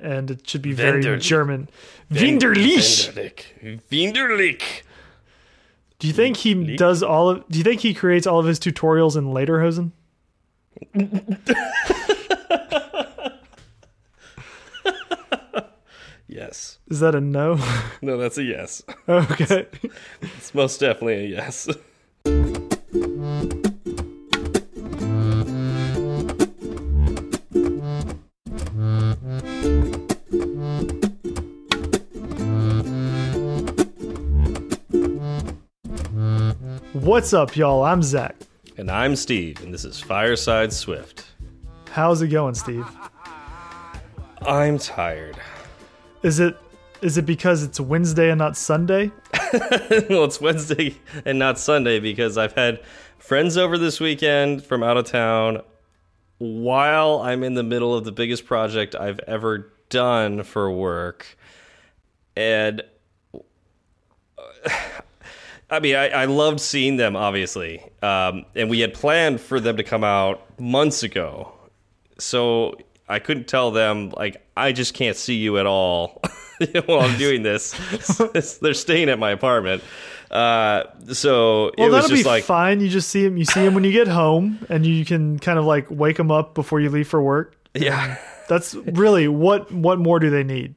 and it should be very. German. Winderlich. Winderlich. Winderlich. Do you think he does all of? Do you think he creates all of his tutorials in Lederhosen? Yes. Is that a no? No, that's a yes. okay. It's most definitely a yes. What's up, y'all? I'm Zach. And I'm Steve, and this is Fireside Swift. How's it going, Steve? I'm tired. Is it is it because it's Wednesday and not Sunday? well, it's Wednesday and not Sunday because I've had friends over this weekend from out of town while I'm in the middle of the biggest project I've ever done for work. And uh, I mean, I, I loved seeing them, obviously. Um, and we had planned for them to come out months ago. So I couldn't tell them, like, I just can't see you at all while I'm doing this. They're staying at my apartment. Uh, so Well, it was that'll just be like, fine. You just see him. You see him when you get home, and you can kind of like wake him up before you leave for work. yeah. That's really what. What more do they need?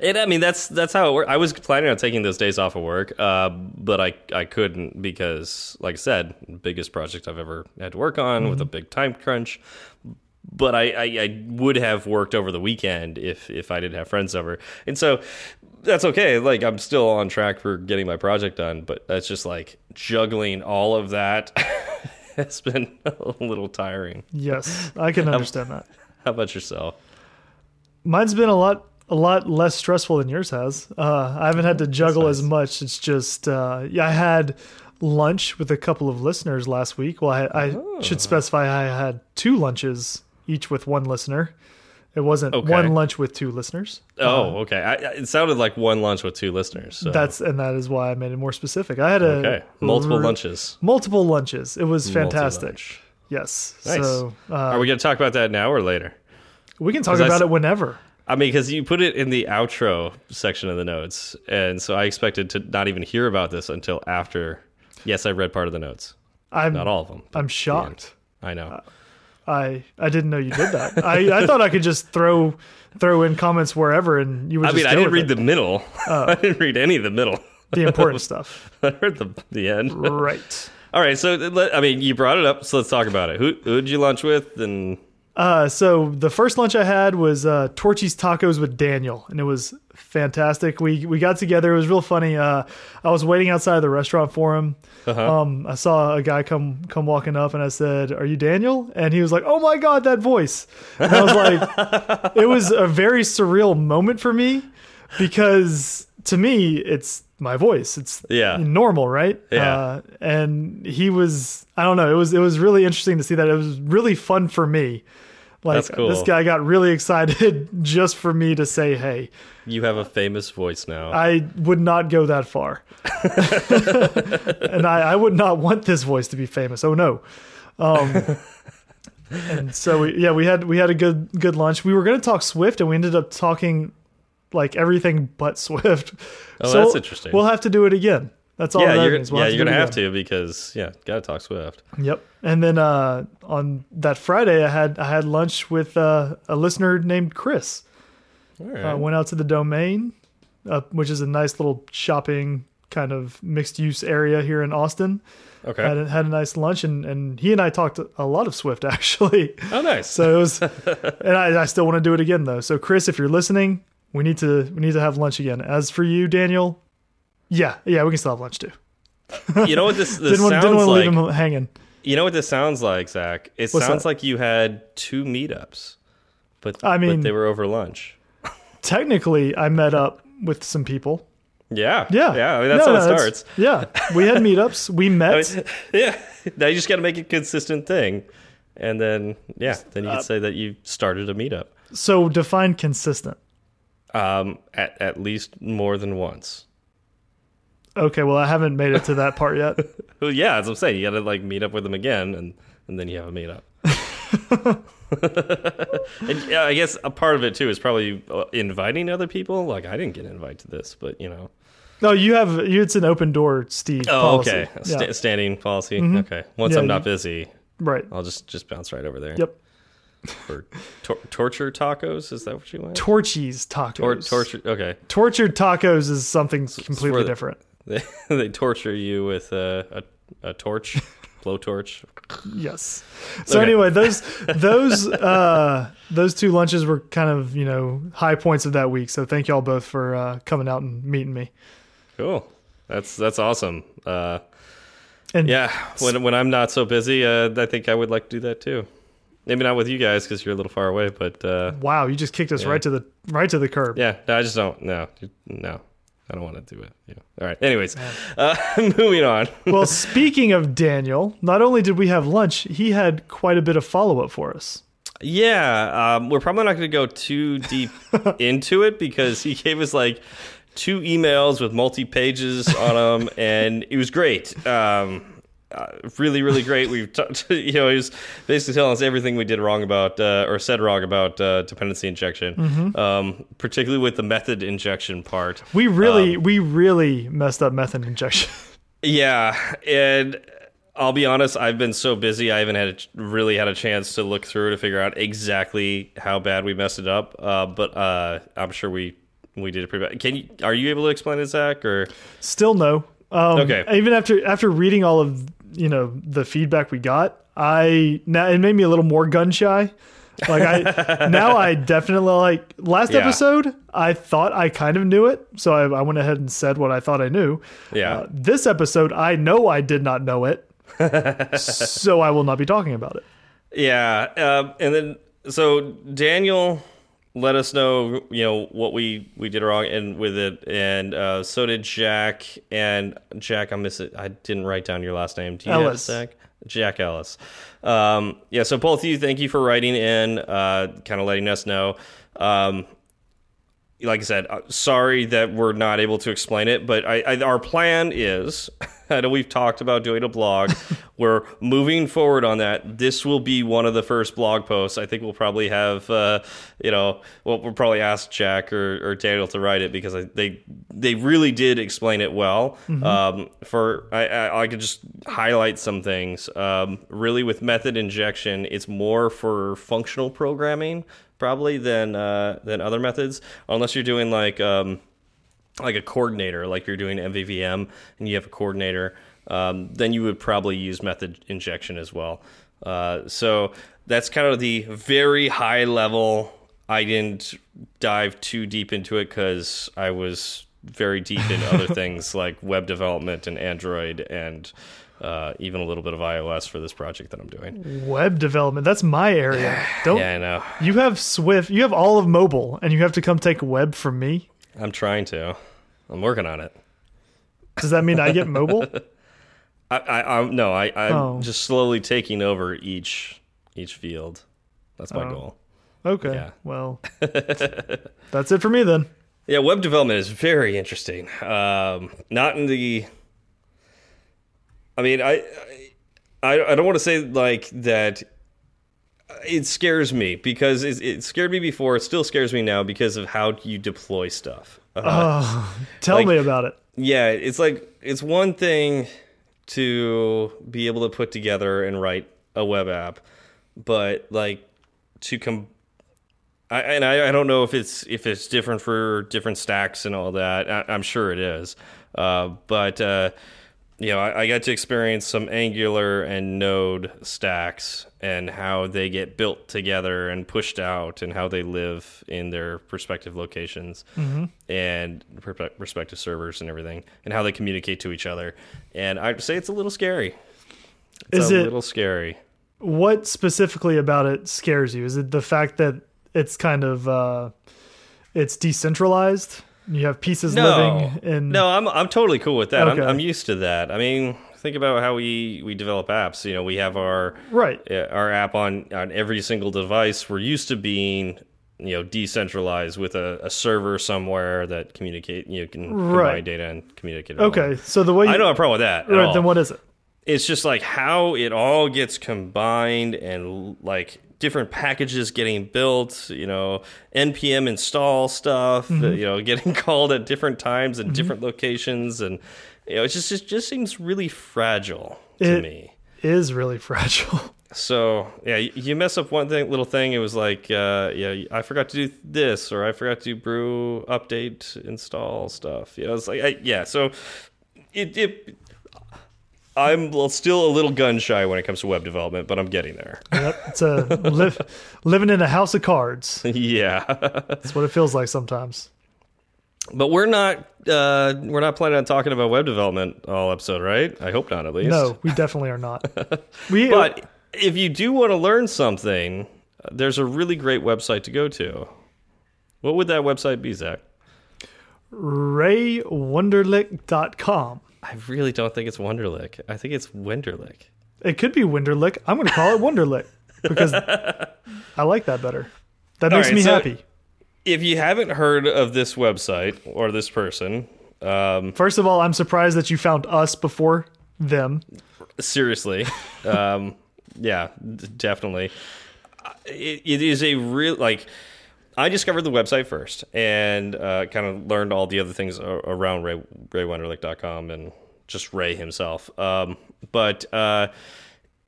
And I mean that's that's how it worked. I was planning on taking those days off of work, uh, but I I couldn't because, like I said, biggest project I've ever had to work on with a big time crunch. But I, I I would have worked over the weekend if if I didn't have friends over, and so that's okay. Like I'm still on track for getting my project done, but that's just like juggling all of that has been a little tiring. Yes, I can understand that. How about yourself? Mine's been a lot a lot less stressful than yours has. Uh, I haven't had to juggle as much. It's just uh, yeah, I had lunch with a couple of listeners last week. Well, I, I Oh. should specify I had two lunches each with one listener. It wasn't Okay. one lunch with two listeners. Oh, okay. I, it sounded like one lunch with two listeners. So. That's and that is why I made it more specific. I had a okay. Multiple lunches. multiple lunches. It was fantastic. Yes. Nice. So uh, Are we going to talk about that now or later? we can talk about it whenever. I mean, because you put it in the outro section of the notes, and so I expected to not even hear about this until after. Yes, I read part of the notes, I'm not all of them. I'm shocked. I know. Uh, I I didn't know you did that. I, I thought I could just throw throw in comments wherever and you would. I mean, I didn't read it. the middle. Oh. I didn't read any of the middle. the important stuff. I heard the the end. Right. All right, so I mean, you brought it up, so let's talk about it. Who who did you lunch with? And Uh, so the first lunch I had was uh, Torchy's tacos with Daniel, and it was fantastic. We we got together. It was real funny. Uh, I was waiting outside the restaurant for him. Uh-huh. Um, I saw a guy come come walking up, and I said, "Are you Daniel?" And he was like, "Oh my god, that voice!" And I was like, it was a very surreal moment for me because to me, it's my voice. It's Yeah. normal, right? Yeah. Uh, and he was, I don't know, it was it was really interesting to see that. It was really fun for me. Like That's cool. this guy got really excited just for me to say hey. you have a famous voice now. I would not go that far, and I, I would not want this voice to be famous. Oh no. Um, and so we, yeah, we had we had a good good lunch. We were going to talk Swift, and we ended up talking like everything but Swift. Oh, so that's interesting. We'll have to do it again. That's all. yeah, that you're. We'll yeah, you're gonna have again. to because yeah, gotta talk Swift. Yep. And then uh, on that Friday, I had I had lunch with uh, a listener named Chris. All right. Uh, went out to the domain, uh, which is a nice little shopping kind of mixed use area here in Austin. okay. Had a, had a nice lunch, and, and he and I talked a lot of Swift actually. oh, nice. So it was, and I, I still want to do it again though. So Chris, if you're listening, we need to we need to have lunch again. As for you, Daniel, yeah, yeah, we can still have lunch too. you know what this, this Didn't want, sounds didn't want to like? leave him hanging. You know what this sounds like, Zach? It What's sounds that? like you had two meetups, but I mean- but they were over lunch. Technically, I met up with some people. Yeah, Yeah, yeah. I mean, that's No, how it starts. Yeah, we had meetups. We met. I mean, yeah. Now you just got to make it a consistent thing, and then yeah, then Uh, you could say that you started a meetup. so define consistent. Um, at at least more than once. Okay, well, I haven't made it to that part yet. Well, yeah, as I'm saying, you got to like meet up with them again, and and then you have a meetup. and, yeah, I guess a part of it too is probably uh, inviting other people. Like I didn't get invited to this, but you know. No, you have you. It's an open door, Steve. Oh, policy. okay. Yeah. Sta standing policy. Okay. Once Yeah, I'm not you- busy, right. I'll just just bounce right over there. Yep. For tor torture tacos, is that what you want? Torchy's tacos. Tor torture. Okay. Tortured tacos is something completely different. They they torture you with a a, a torch, blowtorch. Yes. So Okay. anyway, those those uh, those two lunches were kind of you know high points of that week. So thank y'all both for uh, coming out and meeting me. Cool. That's that's awesome. Uh, And yeah. When when I'm not so busy, uh, I think I would like to do that too. Maybe not with you guys because you're a little far away, but uh, wow, you just kicked us right to the right to the curb. yeah, no, I just don't. No, no, I don't want to do it. Yeah. All right. Anyways, uh, moving on. well, speaking of Daniel, not only did we have lunch, he had quite a bit of follow up for us. Yeah, um, we're probably not going to go too deep into it because he gave us like two emails with multi pages on them, and it was great. Um, uh, really, really great. We've talked, you know, he was basically telling us everything we did wrong about uh, or said wrong about uh, dependency injection, um, particularly with the method injection part. We really Um, we really messed up method injection. Yeah, and I'll be honest, I've been so busy, I haven't had a, really had a chance to look through to figure out exactly how bad we messed it up. Uh, but uh, I'm sure we we did it pretty bad. Can you? Are you able to explain it, Zach? Or Still no. Um, Okay. Even after after reading all of you know the feedback we got, I now it made me a little more gun shy. Like I now I definitely like last Yeah. episode I thought I kind of knew it, so I, I went ahead and said what I thought I knew. Yeah. Uh, this episode I know I did not know it, so I will not be talking about it. yeah, um, and then so Daniel let us know, you know, what we we did wrong and with it, and uh, so did Jack. And Jack, I miss it. I didn't write down your last name. Do you Ellis. Zach? Jack Ellis. Um, yeah, so both of you, thank you for writing in, uh, kind of letting us know. Um, like I said, uh, sorry that we're not able to explain it, but I, I, our plan is, I know we've talked about doing a blog. we're moving forward on that. This will be one of the first blog posts. I think we'll probably have, uh, you know, well, we'll probably ask Jack or, or Daniel to write it because I, they they really did explain it well. Um, for I, I, I could just highlight some things. Um, really, with method injection, it's more for functional programming probably than uh, than other methods, unless you're doing like um, like a coordinator, like you're doing MVVM and you have a coordinator, um, then you would probably use method injection as well. Uh, so that's kind of the very high level. I didn't dive too deep into it because I was very deep in other things like web development and Android and uh, even a little bit of iOS for this project that I'm doing. Web development, that's my area. Don't Yeah, I know. you have Swift, you have all of mobile, and you have to come take web from me? I'm trying to. I'm working on it. Does that mean I get mobile? I, I, I'm no, I, I'm Oh. just slowly taking over each each field. That's my Oh. goal. Okay. Yeah. Well, that's it for me then. Yeah, web development is very interesting. Um, not in the. I mean, I, I, I don't want to say like that. It scares me because it, it scared me before. It still scares me now because of how you deploy stuff. Uh, Oh, tell Like- me about it. yeah, it's like it's one thing to be able to put together and write a web app, but like to come. I, and I, I don't know if it's if it's different for different stacks and all that. I, I'm sure it is, uh, but uh, you know, I, I got to experience some Angular and Node stacks and how they get built together and pushed out, and how they live in their respective locations and respective servers and everything, and how they communicate to each other. And I'd say it's a little scary. It's Is a it- little scary? What specifically about it scares you? Is it the fact that it's kind of uh, it's decentralized? You have pieces living in no, I'm I'm totally cool with that. Okay. I'm I'm used to that. I mean, think about how we we develop apps. You know, we have our right. uh, our app on on every single device. We're used to being you know decentralized with a, a server somewhere that communicate you know, can combine Right. data and communicate. it all. Okay, so the way you, I don't have a problem with that. at right, then what is it? it's just like how it all gets combined and like different packages getting built, you know, npm install stuff, Mm-hmm. you know, getting called at different times and different locations, and you know, it just it just seems really fragile to It- me. Is really fragile. So yeah, you mess up one thing, little thing. It was like, uh, yeah, I forgot to do this, or I forgot to brew, update, install stuff. You know, it's like, I, yeah. So it, it, I'm still a little gun shy when it comes to web development, but I'm getting there. Yep, it's a live, living in a house of cards. yeah, That's what it feels like sometimes. but we're not, uh, we're not planning on talking about web development all episode, right? I hope not, at least. No, we definitely are not. We But if you do want to learn something, there's a really great website to go to. What would that website be, Zach? raywunderlich.com. I really don't think it's Wonderlick. I think it's Wenderlick. It could be Winderlick. I'm going to call it Wonderlick because I like that better. That All makes right, me so- happy. If you haven't heard of this website or this person, um, First of all, I'm surprised that you found us before them. seriously, um, yeah, d- definitely. It, it is a real like. I discovered the website first and uh, kind of learned all the other things around Ray, RayWenderlich.com and just Ray himself. Um, but uh,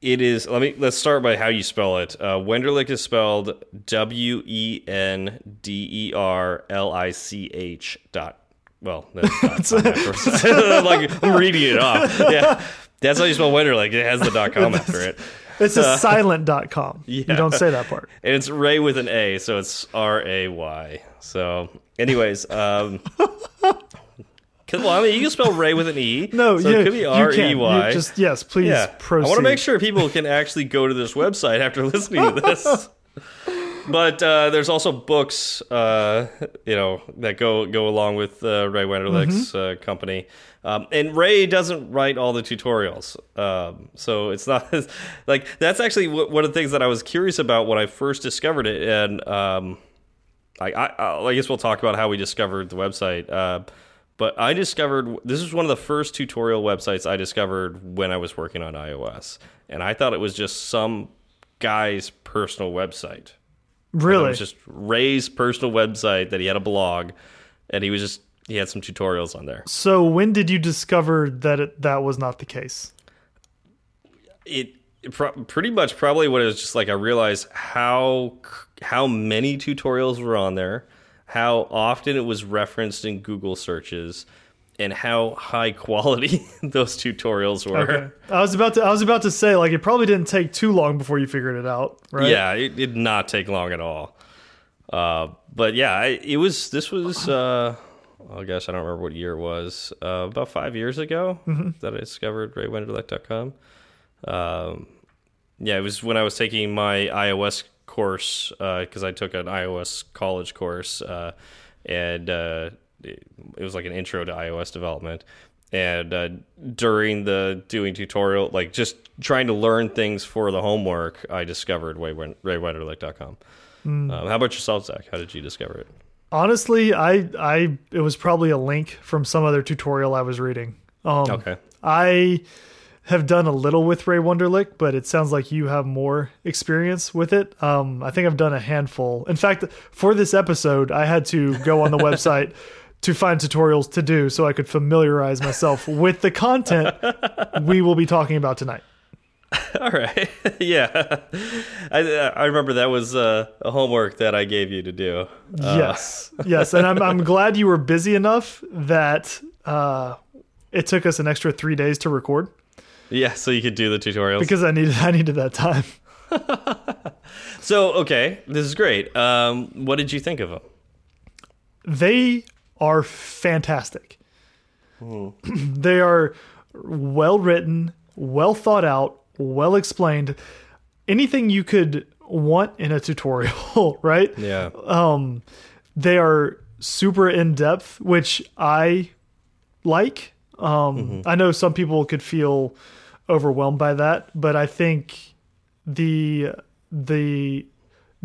it is. Let me let's start by how you spell it. Uh, Wenderlich is spelled W E N D E R L I C H dot. Well, that's com afterwards. like I'm reading it off. Yeah, that's how you spell Wenderlich. It has the dot com after it. It's a silent.com. You don't say that part. And it's Ray with an A, so it's R A Y. So, anyways, um, 'cause- well, I mean, you can spell Ray with an E. No, so you, it could be R. E You Just yes, please Yeah, proceed. I want to make sure people can actually go to this website after listening to this. But uh, there's also books, uh, you know, that go go along with uh, Ray Wenderlich's Mm-hmm. uh, company. Um, and Ray doesn't write all the tutorials, um, so it's not like that's actually w- one of the things that I was curious about when I first discovered it. And um, I, I, I guess we'll talk about how we discovered the website. Uh, but I discovered this is one of the first tutorial websites I discovered when I was working on iOS, and I thought it was just some guy's personal website. It Really? was just Ray's personal website that he had a blog, and he was just he had some tutorials on there. so when did you discover that it, that was not the case? It, it pretty much probably what it was just like I realized how how many tutorials were on there, how often it was referenced in Google searches, and how high quality those tutorials were. Okay. I was about to I was about to say like it probably didn't take too long before you figured it out, right? Yeah, it did not take long at all. Uh, but yeah, I, it was. This was. Uh, oh gosh, I don't remember what year it was. Uh, about five years ago that I discovered RayWenderlich.com. Um, yeah, it was when I was taking my iOS course because I took an iOS college course, uh, and uh, it, was like an intro to iOS development. And uh, during the doing tutorial, like just trying to learn things for the homework, I discovered Ray- RayWenderlich.com. Um, how about yourself, Zach? How did you discover it? Honestly, I I it was probably a link from some other tutorial I was reading. Um Okay. I have done a little with Ray Wonderlick, but it sounds like you have more experience with it. Um, I think I've done a handful. In fact, for this episode, I had to go on the website to find tutorials to do so I could familiarize myself with the content we will be talking about tonight. All right. yeah. I I remember that was uh, a homework that I gave you to do. Uh, yes, yes, and I'm I'm glad you were busy enough that uh, it took us an extra three days to record Yeah, so you could do the tutorials. because I needed I needed that time. so, okay, this is great. Um, what did you think of them? They are fantastic. they are well written, well thought out, well explained. Anything you could want in a tutorial, right? Yeah. Um, they are super in depth, which I like. Um, I know some people could feel overwhelmed by that, but I think the the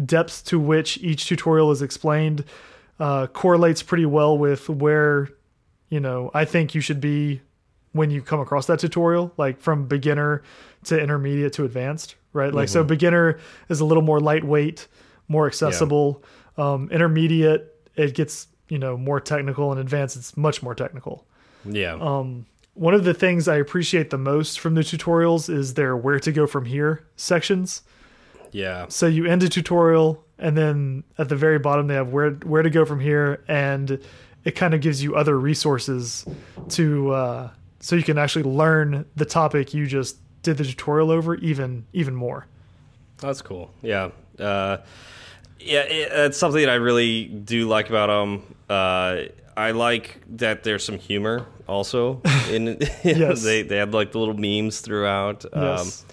depth to which each tutorial is explained uh, correlates pretty well with where you know I think you should be when you come across that tutorial, like from beginner to intermediate to advanced, right? Like so, beginner is a little more lightweight, more accessible. Um, intermediate, it gets you know more technical, and advanced, it's much more technical. Yeah. Um, one of the things I appreciate the most from the tutorials is their where to go from here sections. yeah. So you end a tutorial, and then at the very bottom they have where where to go from here, and it kind of gives you other resources to uh, so you can actually learn the topic you just did the tutorial over even even more. That's cool. Yeah. Uh, yeah, it, it's something that I really do like about them. Uh, I like that there's some humor also in Yes. they they have like the little memes throughout. Yes. Um,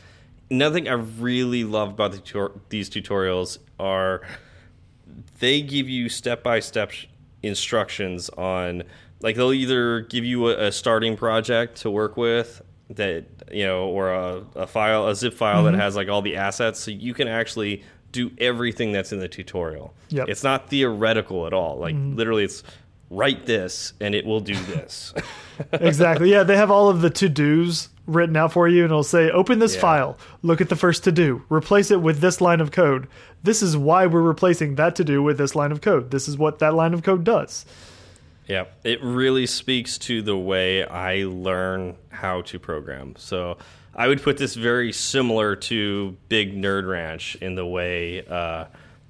another thing I really love about the tutor these tutorials are they give you step by step instructions on like they'll either give you a, a starting project to work with that you know or a, a file a zip file Mm-hmm. that has like all the assets so you can actually do everything that's in the tutorial Yep. it's not theoretical at all like literally it's write this and it will do this exactly. Yeah, they have all of the to dos written out for you, and it'll say, "Open this Yeah. file. Look at the first to do. Replace it with this line of code. This is why we're replacing that to do with this line of code. This is what that line of code does." Yeah, it really speaks to the way I learn how to program. So I would put this very similar to Big Nerd Ranch in the way uh,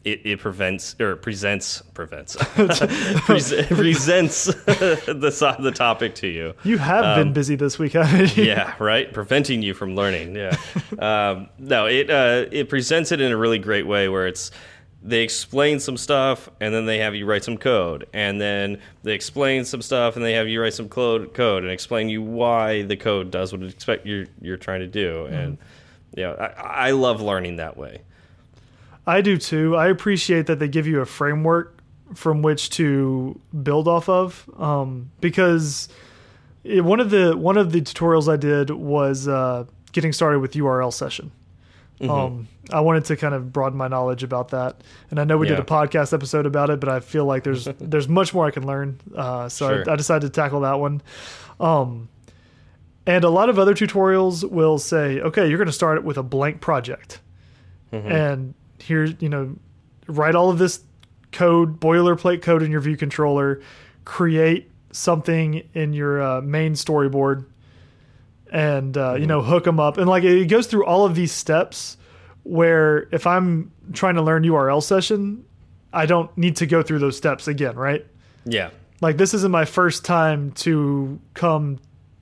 it, it prevents or presents prevents Pres- presents the the topic to you. You have been busy this week, haven't you? Um, Yeah, right. Preventing you from learning. Yeah. um, no, it uh, it presents it in a really great way where it's they explain some stuff and then they have you write some code and then they explain some stuff and they have you write some code code and explain you why the code does what it expect you're you're trying to do and yeah, I, I love learning that way. I do too. I appreciate that they give you a framework from which to build off of, um, because it, one of the one of the tutorials I did was uh, getting started with URL session. Um, I wanted to kind of broaden my knowledge about that, and I know we did a podcast episode about it, but I feel like there's there's much more I can learn. Uh, so Sure. I, I decided to tackle that one. Um, and a lot of other tutorials will say, okay, you're going to start it with a blank project and here you know write all of this code boilerplate code in your view controller create something in your uh, main storyboard and uh, you know hook them up and like it goes through all of these steps where if i'm trying to learn url session i don't need to go through those steps again right Yeah. like this isn't my first time to come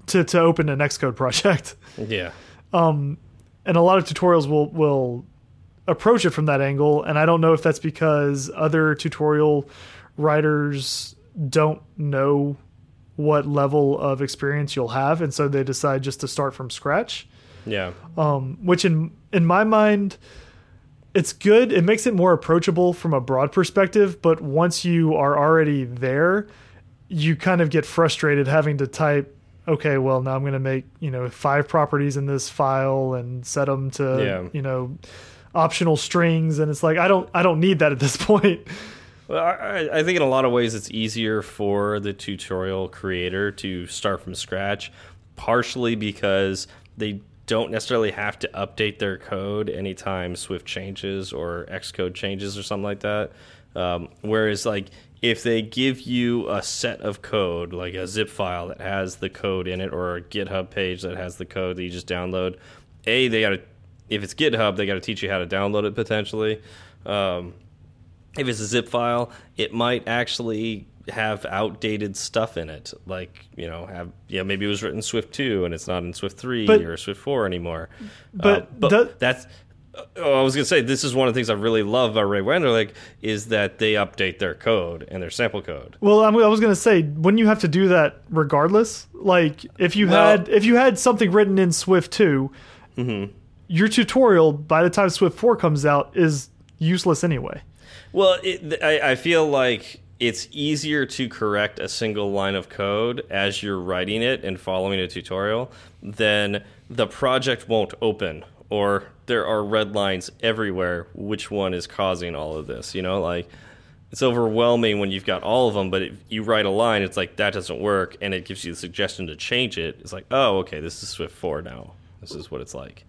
to to open an xcode project Yeah. Um and a lot of tutorials will will approach it from that angle and i don't know if that's because other tutorial writers don't know what level of experience you'll have and so they decide just to start from scratch Yeah. um, which in in my mind it's good it makes it more approachable from a broad perspective but once you are already there you kind of get frustrated having to type okay well now i'm going to make you know five properties in this file and set them to Yeah. you know optional strings and it's like i don't i don't need that at this point Well, I, I think in a lot of ways it's easier for the tutorial creator to start from scratch, partially because they don't necessarily have to update their code anytime Swift changes or Xcode changes or something like that. Um, whereas, like, if they give you a set of code, like a zip file that has the code in it, or a GitHub page that has the code that you just download, a they got to if it's GitHub, they got to teach you how to download it potentially. Um, if it's a zip file, it might actually have outdated stuff in it. Like, you know, have yeah, maybe it was written in Swift 2 and it's not in Swift 3 But- or Swift 4 anymore. but Uh, but that's oh, I was going to say this is one of the things I really love about Ray Wenderlich is that they update their code and their sample code. well I'm, i was going to say when you have to do that regardless like if you Well- had if you had something written in swift 2 Mm-hmm. Your tutorial by the time swift 4 comes out is useless anyway Well, it, I, I feel like it's easier to correct a single line of code as you're writing it and following a tutorial than the project won't open or there are red lines everywhere. Which one is causing all of this? You know, like it's overwhelming when you've got all of them, but if you write a line, it's like that doesn't work, and it gives you the suggestion to change it. It's like, oh, okay, this is Swift 4 now. This is what it's like.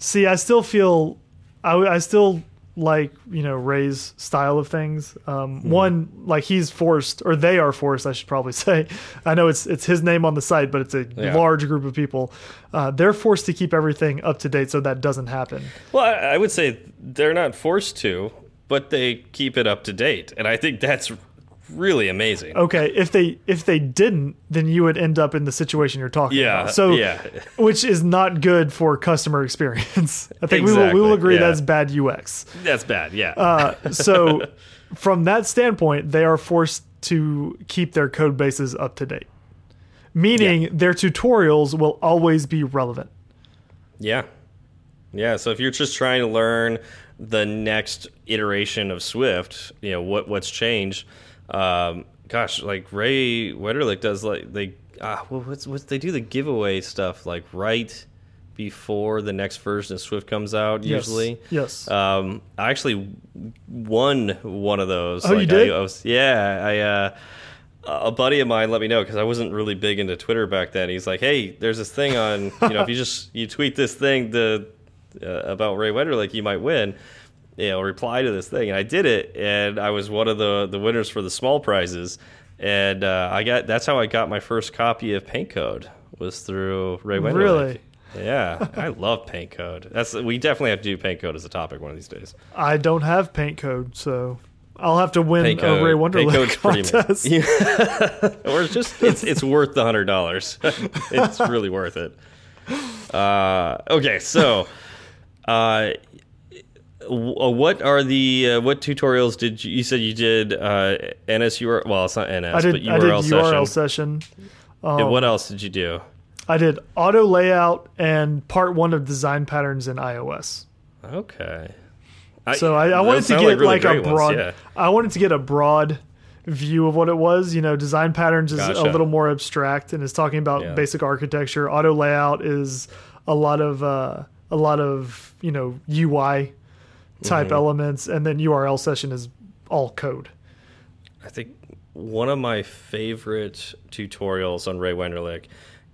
See, I still feel, I, I still like you know Ray's style of things. Um, Mm-hmm. One, like he's forced, or they are forced, I should probably say. I know it's it's his name on the site, but it's a Yeah. large group of people. Uh, they're forced to keep everything up to date so that doesn't happen. Well, I, I would say they're not forced to, but they keep it up to date, and I think that's really amazing. Okay, if they if they didn't, then you would end up in the situation you're talking Yeah, about. So yeah. which is not good for customer experience. I think we will we will agree yeah. that's bad UX. That's bad. Yeah. Uh, so from that standpoint, they are forced to keep their code bases up to date. Meaning their tutorials will always be relevant. Yeah. Yeah. So if you're just trying to learn the next iteration of Swift, you know, what what's changed, um, gosh, like Ray Wetterlick does like they ah well, what's what's they do the giveaway stuff like right before the next version of Swift comes out Yes. usually. Yes. Um, I actually won one of those. Oh, you did? I, I was, yeah, I. Uh, a buddy of mine let me know because I wasn't really big into Twitter back then. He's like, "Hey, there's this thing on. You know, if you just you tweet this thing to uh, about Ray Wenderlich, you might win. You know, reply to this thing." And I did it, and I was one of the the winners for the small prizes. And uh, I got that's how I got my first copy of Paint Code was through Ray Wenderlich. Really? Yeah, I love Paint Code. That's we definitely have to do Paint Code as a topic one of these days. I don't have paint code, so I'll have to win Paint a Ray Code, Paint Wonderlic Code's pretty contest. Yeah. or it's just it's it's worth the hundred dollars. it's really worth it. Uh, okay, so uh, what are the uh, what tutorials did you, you said you did uh, NSUR? Well, it's not NS, I but did I did URL session. URL session. And what else did you do? I did auto layout and part one of design patterns in iOS. Okay. So I, I wanted to get really like, a great ones, broad. yeah. I wanted to get a broad view of what it was. You know, design patterns is a little more abstract and is talking about Yeah. basic architecture. Auto layout is a lot of uh, a lot of you know UI type Mm-hmm. elements, and then URL session is all code. I think one of my favorite tutorials on Ray Wenderlich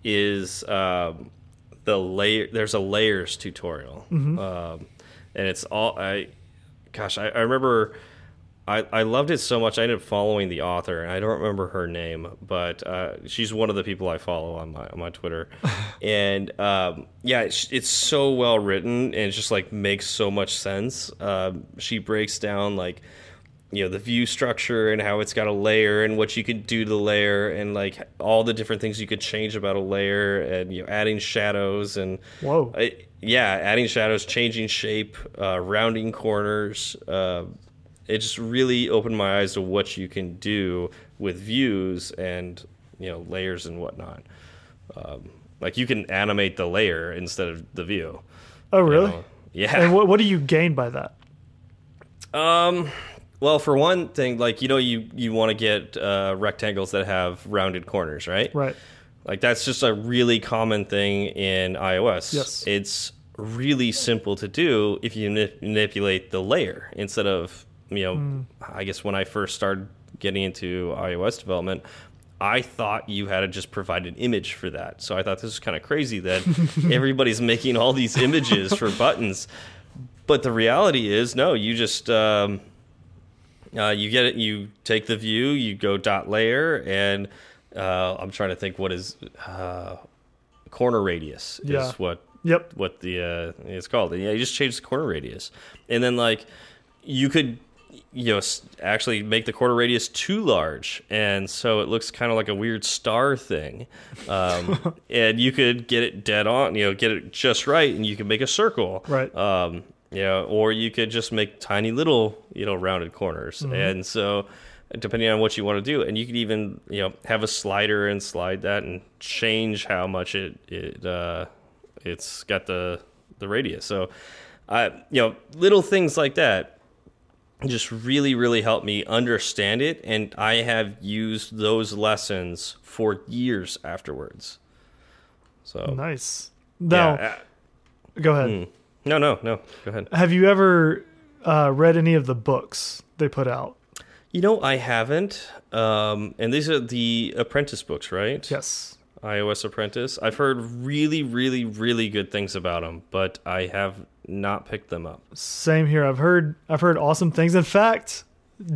is um, the layer. There's a layers tutorial, Mm-hmm. um, and it's all I. Gosh, I, I remember. I, I loved it so much. I ended up following the author, and I don't remember her name, but uh, she's one of the people I follow on my on my Twitter. and um, yeah, it's, it's so well written, and it just like makes so much sense. Um, she breaks down like you know the view structure and how it's got a layer and what you could do to the layer and like all the different things you could change about a layer and you know adding shadows and Whoa. I, yeah adding shadows changing shape uh, rounding corners uh, it just really opened my eyes to what you can do with views and you know layers and whatnot um, like you can animate the layer instead of the view Oh, you really? know? yeah And what what do you gain by that? Um, well, for one thing, like you know, you you want to get uh, rectangles that have rounded corners, right? Right. Like that's just a really common thing in iOS. Yes. it's really simple to do if you manip- manipulate the layer instead of you know. Hmm. I guess when I first started getting into iOS development. I thought you had to just provide an image for that. So I thought this was kind of crazy that everybody's making all these images for buttons. But the reality is, no, you just um, uh, you get it. You take the view, you go dot layer, and uh, I'm trying to think what is uh, corner radius Yeah. is what Yep. what the uh, it's called. And yeah, you just change the corner radius, and then like you could you know actually make the quarter radius too large, and so it looks kind of like a weird star thing. Um, and you could get it dead on, you know, get it just right, and you can make a circle, Right. Um, you know, or you could just make tiny little you know rounded corners, and so depending on what you want to do, and you could even you know have a slider and slide that and change how much it it uh, it's got the the radius. So, uh, you know, little things like that just really really helped me understand it, and I have used those lessons for years afterwards. So Nice. Now, yeah, uh, go ahead. no, no, no. Go ahead. Have you ever uh, read any of the books they put out? You know, I haven't. Um, and these are the apprentice books, right? Yes. iOS Apprentice. I've heard really, really, really good things about them, but I have not picked them up. Same here. I've heard I've heard awesome things. In fact,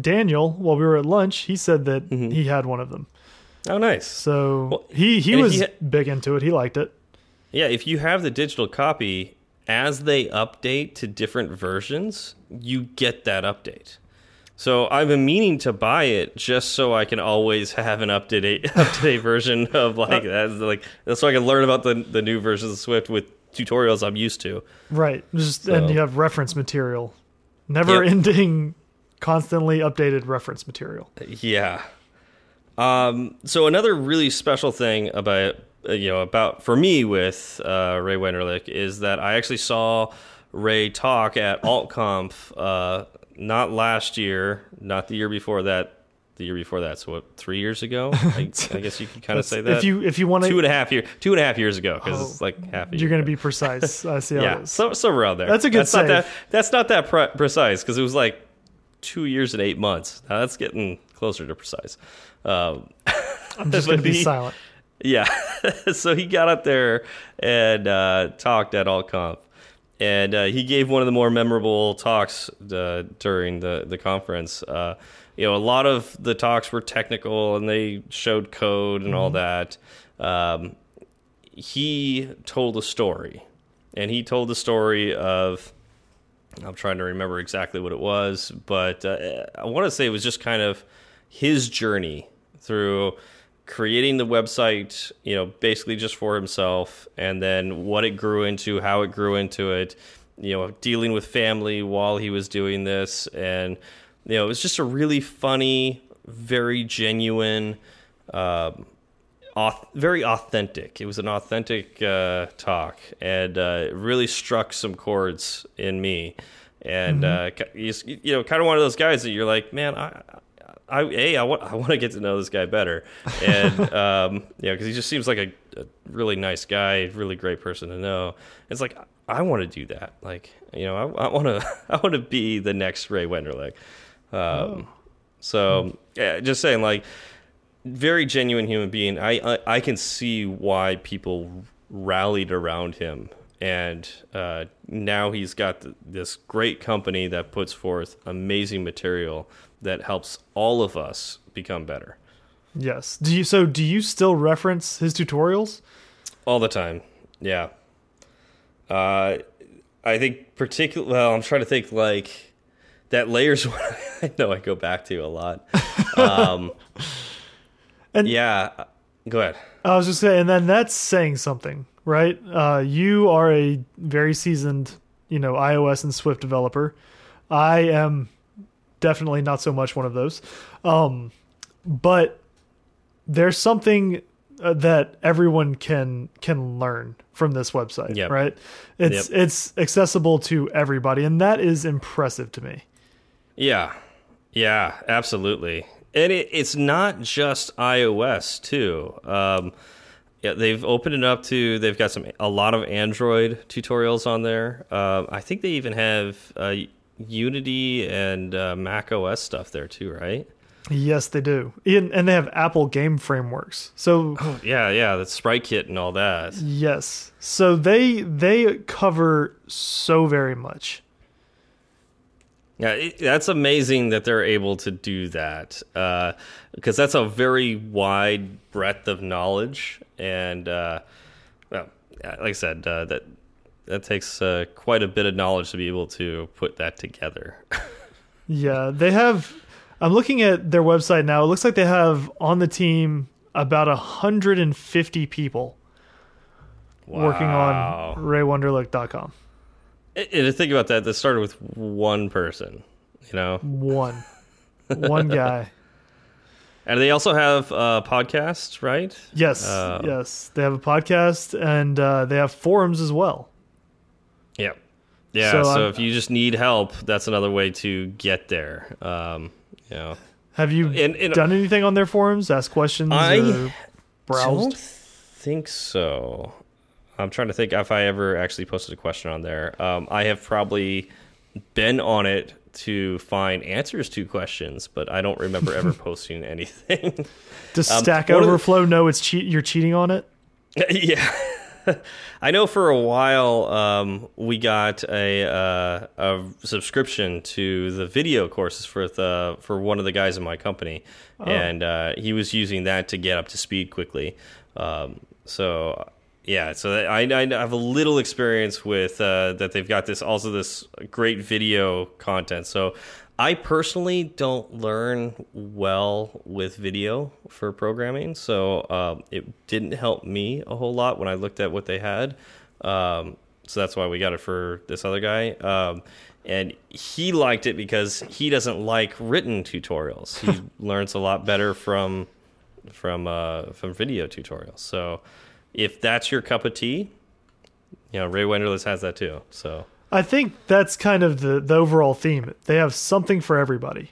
Daniel, while we were at lunch, he said that Mm-hmm. he had one of them. Oh, nice. So Well, he he was he big into it. He liked it. Yeah, if you have the digital copy, as they update to different versions, you get that update. So I've been meaning to buy it just so I can always have an up to date up to date version of like that. Like that's so I can learn about the the new versions of Swift with tutorials I'm used to. Right. Just and you have reference material. Never Yep. ending constantly updated reference material. Yeah. Um, so another really special thing about uh, you know about for me with uh, Ray Wenderlich is that I actually saw Ray talk at AltConf uh, not last year, not the year before that, the year before that. So what, three years ago? I, I guess you could kind of say that. If you if you want two to, and a half year, two and a half years ago, because Oh, it's like half a year. you're going to be precise. I see yeah, so so around there. That's a good That's not that. save. That's not that pre precise because it was like two years and eight months. Now that's getting closer to precise. Um, I'm just going to be he- silent. yeah, so he got up there and uh, talked at AltConf, and uh, he gave one of the more memorable talks uh, during the the conference. Uh, you know, a lot of the talks were technical and they showed code and all that. Um, he told a story, and he told the story of. I'm trying to remember exactly what it was, but uh, I want to say it was just kind of his journey through creating the website, you know, basically just for himself, and then what it grew into, how it grew into it, you know, dealing with family while he was doing this, and you know, it was just a really funny, very genuine. Auth very authentic. It was an authentic uh, talk, and uh, it really struck some chords in me. And uh, ca- you, you know, kind of one of those guys that you're like, man, I, I, a, I want, I want to get to know this guy better, and um, yeah, because he just seems like a, a really nice guy, really great person to know. It's like I want to do that. Like, you know, I want to, I want to be the next Ray Wenderlich. Um, So yeah, just saying, like, very genuine human being. I, I I can see why people rallied around him, and uh, now he's got th this great company that puts forth amazing material that helps all of us become better Yes. Do you so do you still reference his tutorials? all the time. Yeah. Uh, I think particularly Well, I'm trying to think like that layers one. I know I go back to a lot. Um, And- yeah, go ahead. I was just saying, and then that's saying something, right? Uh, you are a very seasoned, you know, iOS and Swift developer. I am definitely not so much one of those. Um, but there's something uh, that everyone can can learn from this website, Yep. right? It's it's accessible to everybody, and that is impressive to me. Yeah, yeah, absolutely. And it, it's not just iOS too. Um, yeah, they've opened it up to. They've got some a lot of Android tutorials on there. Um, I think they even have uh, Unity and uh, Mac OS stuff there too, right? Yes, they do, and, and they have Apple game frameworks. So Yeah, yeah, the Sprite Kit and all that. Yes. So they they cover so very much. Yeah, it, that's amazing that they're able to do that because that's a very wide breadth of knowledge, and uh, well, like I said, uh, that that takes uh, quite a bit of knowledge to be able to put that together. Yeah, they have I'm looking at their website now. It looks like they have on the team about 150 people working on raywonderlick.com. And and to think about that, that started with one person, you know, One. One guy. and they also have a podcast, right? Yes. Uh, yes. They have a podcast and uh, they have forums as well. Yeah. So So, if you just need help, that's another way to get there. Um, you know, Have you And- and- done anything on their forums? Ask questions I or browsed? don't think so. I'm trying to think if I ever actually posted a question on there. Um, I have probably been on it to find answers to questions, but I don't remember ever posting anything. Does Um, Stack the- Overflow know it's cheat? You're cheating on it? yeah. I know for a while um, we got a uh, a subscription to the video courses for the for one of the guys in my company, oh. and uh, he was using that to get up to speed quickly. Um, so yeah, so I, I have a little experience with uh, that. They've got this also this great video content. So I personally don't learn well with video for programming, so um, it didn't help me a whole lot when I looked at what they had. Um, so that's why we got it for this other guy. Um, and he liked it because he doesn't like written tutorials. He learns a lot better from from uh, from video tutorials. So if that's your cup of tea, you know Ray Wenderlich has that too. So I think that's kind of the, the overall theme. They have something for everybody.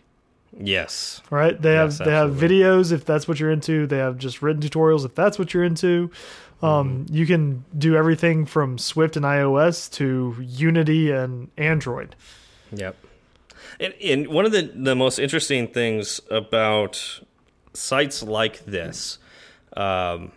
Yes. Right? They yes, have they have videos if that's what you're into. They have just written tutorials if that's what you're into. Um, mm. you can do everything from Swift and iOS to Unity and Android. Yep. And, and one of the, the most interesting things about sites like this um,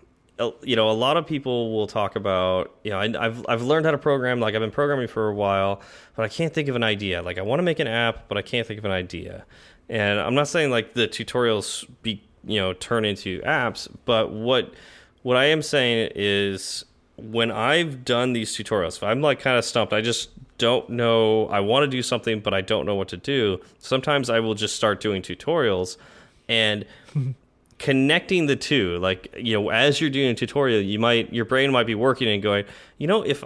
you know, a lot of people will talk about, you know, I, have I've learned how to program. Like I've been programming for a while, but I can't think of an idea. Like I want to make an app, but I can't think of an idea. And I'm not saying like the tutorials be, you know, turn into apps, but what what I am saying is when I've done these tutorials, if I'm like kind of stumped, I just don't know. I want to do something, but I don't know what to do. Sometimes I will just start doing tutorials and connecting the two like you know as you're doing a tutorial you might your brain might be working and going you know if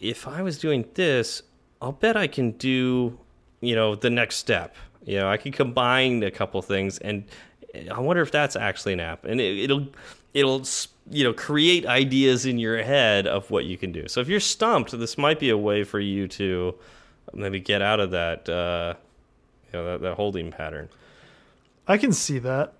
if i was doing this i'll bet i can do you know the next step. You know i can combine a couple things and i wonder if that's actually an app. And it, will it'll you know create ideas in your head of what you can do. So if you're stumped this might be a way for you to maybe get out of that uh you know that, that holding pattern. I can see that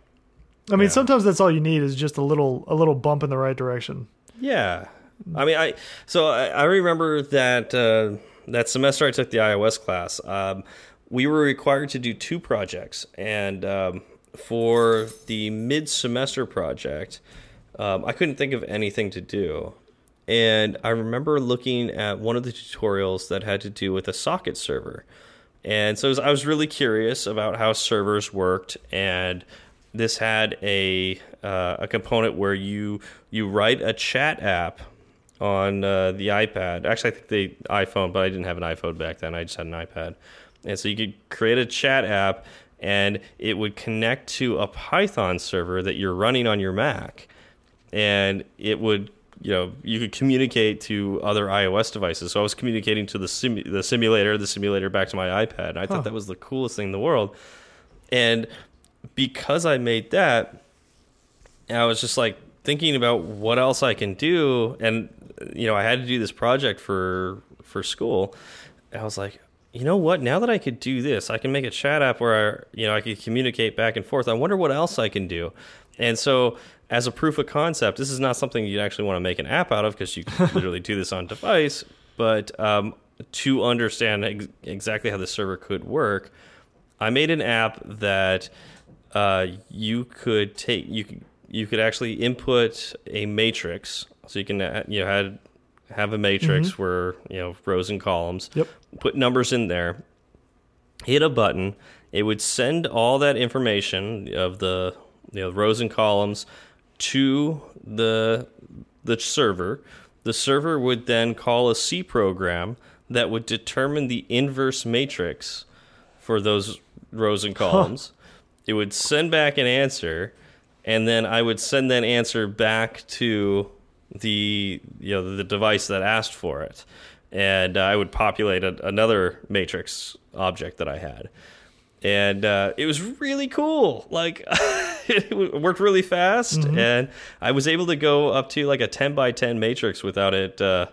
I mean, yeah. sometimes that's all you need is just a little a little bump in the right direction. Yeah, I mean, I so I, I remember that uh, that semester I took the iOS class. Um, we were required to do two projects, and um, for the mid semester project, um, I couldn't think of anything to do. And I remember looking at one of the tutorials that had to do with a socket server. And so I was really curious about how servers worked and this had a uh, a component where you you write a chat app on uh, the iPad. Actually, I think the iPhone, but I didn't have an iPhone back then. I just had an iPad, and so you could create a chat app, and it would connect to a Python server that you're running on your Mac, and it would you know you could communicate to other iOS devices. So I was communicating to the sim the simulator, the simulator back to my iPad. And I huh. thought that was the coolest thing in the world. And because I made that, I was just like thinking about what else I can do, and you know, I had to do this project for for school. I was like, you know what? Now that I could do this, I can make a chat app where I, you know I could communicate back and forth. I wonder what else I can do. And so, as a proof of concept, this is not something you'd actually want to make an app out of because you can literally do this on device. But um, to understand ex exactly how the server could work, I made an app that uh, you could take you could you could actually input a matrix, so you can uh, you know had have a matrix mm -hmm. where you know rows and columns. Yep. Put numbers in there. Hit a button. It would send all that information of the you know rows and columns to the the server. The server would then call a C program that would determine the inverse matrix for those rows and columns. Huh it would send back an answer, and then I would send that answer back to the you know the device that asked for it, and uh, I would populate a, another matrix object that I had, and uh, it was really cool. Like it worked really fast, mm -hmm. and I was able to go up to like a ten by ten matrix without it uh,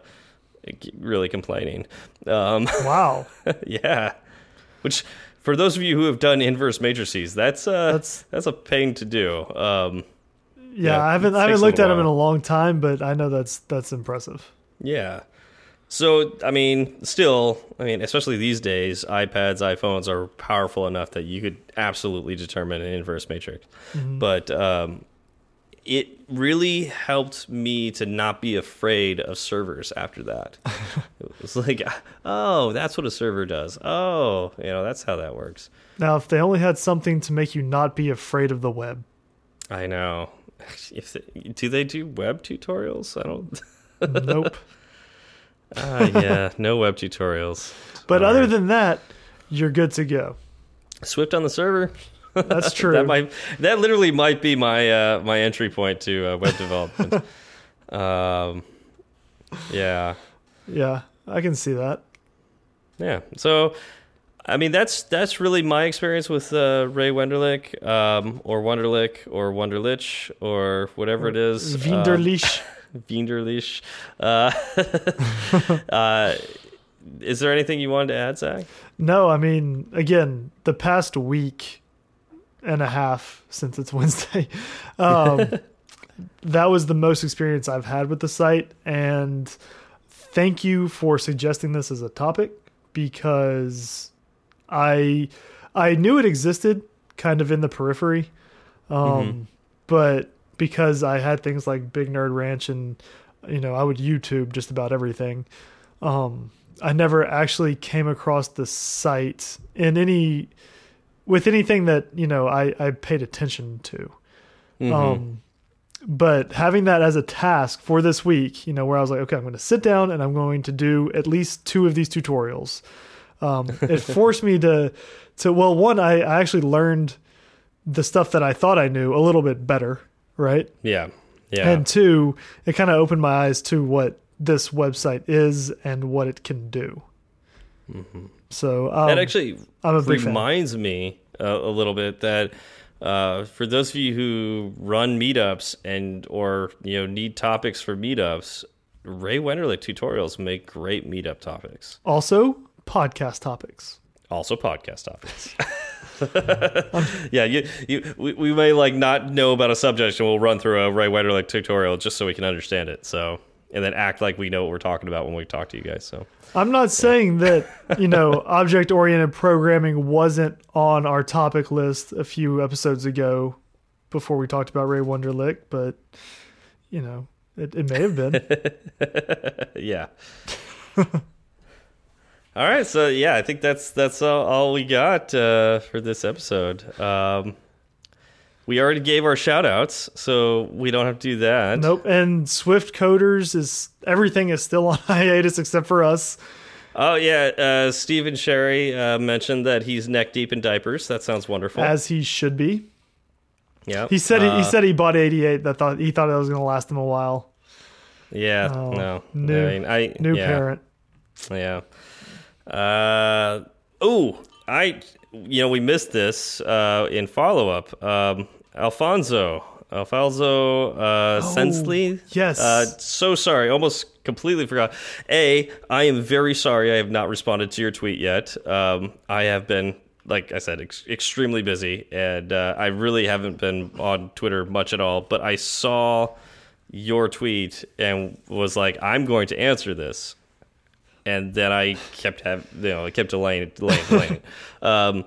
really complaining. Um, wow. yeah, which for those of you who have done inverse matrices, that's uh, that's that's a pain to do. Um, yeah, yeah, I haven't I haven't looked at them in a long time, but I know that's that's impressive. Yeah. So I mean, still, I mean, especially these days, iPads, iPhones are powerful enough that you could absolutely determine an inverse matrix. Mm -hmm. But um, it really helped me to not be afraid of servers after that. it was like, oh, that's what a server does. Oh, you know, that's how that works. Now, if they only had something to make you not be afraid of the web. I know. If they, do they do web tutorials? I don't. nope. uh, yeah, no web tutorials. But All other right. than that, you're good to go. Swift on the server. That's true. that might that literally might be my uh, my entry point to uh, web development. um, yeah. Yeah, I can see that. Yeah. So, I mean, that's that's really my experience with uh, Ray Wenderlich, um, or Wunderlich, or Wunderlich, or whatever it is. Winderlich. Um, Winderlich. Uh, uh, is there anything you wanted to add, Zach? No, I mean, again, the past week and a half since it's Wednesday. Um, that was the most experience I've had with the site. And thank you for suggesting this as a topic because I I knew it existed kind of in the periphery. Um, mm -hmm. but because I had things like Big Nerd Ranch and you know, I would YouTube just about everything. Um, I never actually came across the site in any with anything that you know I I paid attention to. Mm-hmm. Um, but having that as a task for this week, you know, where I was like, okay, I'm going to sit down and I'm going to do at least two of these tutorials. Um, it forced me to to well, one, I, I actually learned the stuff that I thought I knew a little bit better, right? Yeah, yeah. And two, it kind of opened my eyes to what this website is and what it can do. Mm-hmm. So um, that actually reminds me a, a, little bit that uh, for those of you who run meetups and or you know need topics for meetups, Ray Wenderlich tutorials make great meetup topics. Also, podcast topics. Also, podcast topics. yeah, you, you, we, we may like not know about a subject, and we'll run through a Ray Wenderlich tutorial just so we can understand it. So, and then act like we know what we're talking about when we talk to you guys. So, I'm not saying that, you know, object oriented programming wasn't on our topic list a few episodes ago before we talked about Ray Wenderlich, but, you know, it, it may have been. yeah. all right. So, yeah, I think that's that's all, all we got uh, for this episode. Um, we already gave our shout outs, so we don't have to do that. Nope. And Swift Coders is everything is still on hiatus except for us. Oh yeah, uh, Stephen Sherry uh, mentioned that he's neck deep in diapers. That sounds wonderful. As he should be. Yeah. He said uh, he, he, said he bought 88. That thought he thought it was going to last him a while. Yeah. Oh, no. New, I mean, I, new yeah. parent. Yeah. Uh. Oh, I. You know, we missed this uh, in follow up. Um, Alfonso, Alfonso uh, oh, Sensley. Yes. Uh, so sorry, almost completely forgot. A, I am very sorry. I have not responded to your tweet yet. Um, I have been, like I said, ex extremely busy, and uh, I really haven't been on Twitter much at all. But I saw your tweet and was like, I'm going to answer this. And then I kept have you know I kept delaying delaying delaying. um,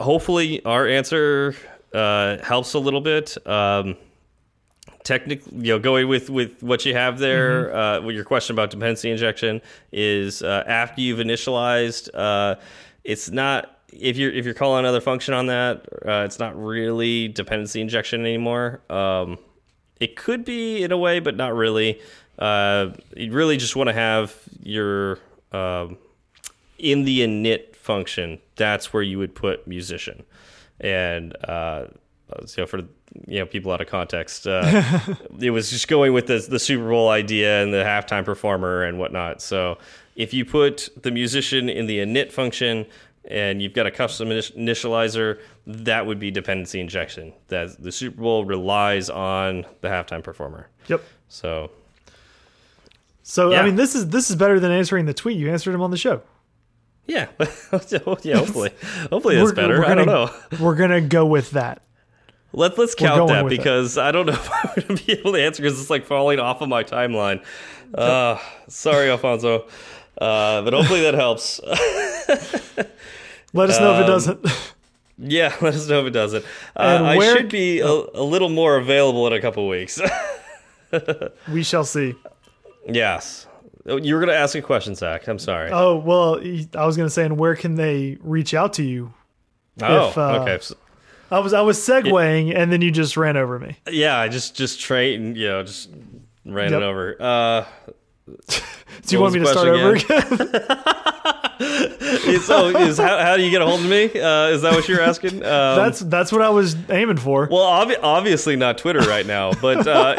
hopefully, our answer uh, helps a little bit. Um, technically, you know, going with with what you have there, mm -hmm. uh, with your question about dependency injection is uh, after you've initialized, uh, it's not if you're if you're calling another function on that, uh, it's not really dependency injection anymore. Um, it could be in a way, but not really. Uh, you really just want to have your um, in the init function. That's where you would put musician and uh, know for you know people out of context, uh, it was just going with the the Super Bowl idea and the halftime performer and whatnot. So if you put the musician in the init function and you've got a custom initializer, that would be dependency injection. That the Super Bowl relies on the halftime performer. Yep. So. So yeah. I mean, this is this is better than answering the tweet. You answered him on the show. Yeah, yeah. Hopefully, hopefully that's better. Gonna, I don't know. We're gonna go with that. Let Let's count that because it. I don't know if I'm gonna be able to answer because it's like falling off of my timeline. Uh, sorry, Alfonso, uh, but hopefully that helps. Let us know um, if it um, doesn't. Yeah, let us know if it doesn't. Uh, I should be a, a little more available in a couple weeks. We shall see. yes. Oh, You were going to ask a question, Zach. I'm sorry. Oh well, I was gonna say, and where can they reach out to you? oh, if, uh, okay. So- I was I was segueing, and then you just ran over me. yeah, I just just trade and you know just ran Yep. it over. Uh, Do you want me to start over again? so is how, how do you get a hold of me? Uh, is that what you're asking? Um, that's that's what I was aiming for. well, obvi- obviously not Twitter right now, but uh,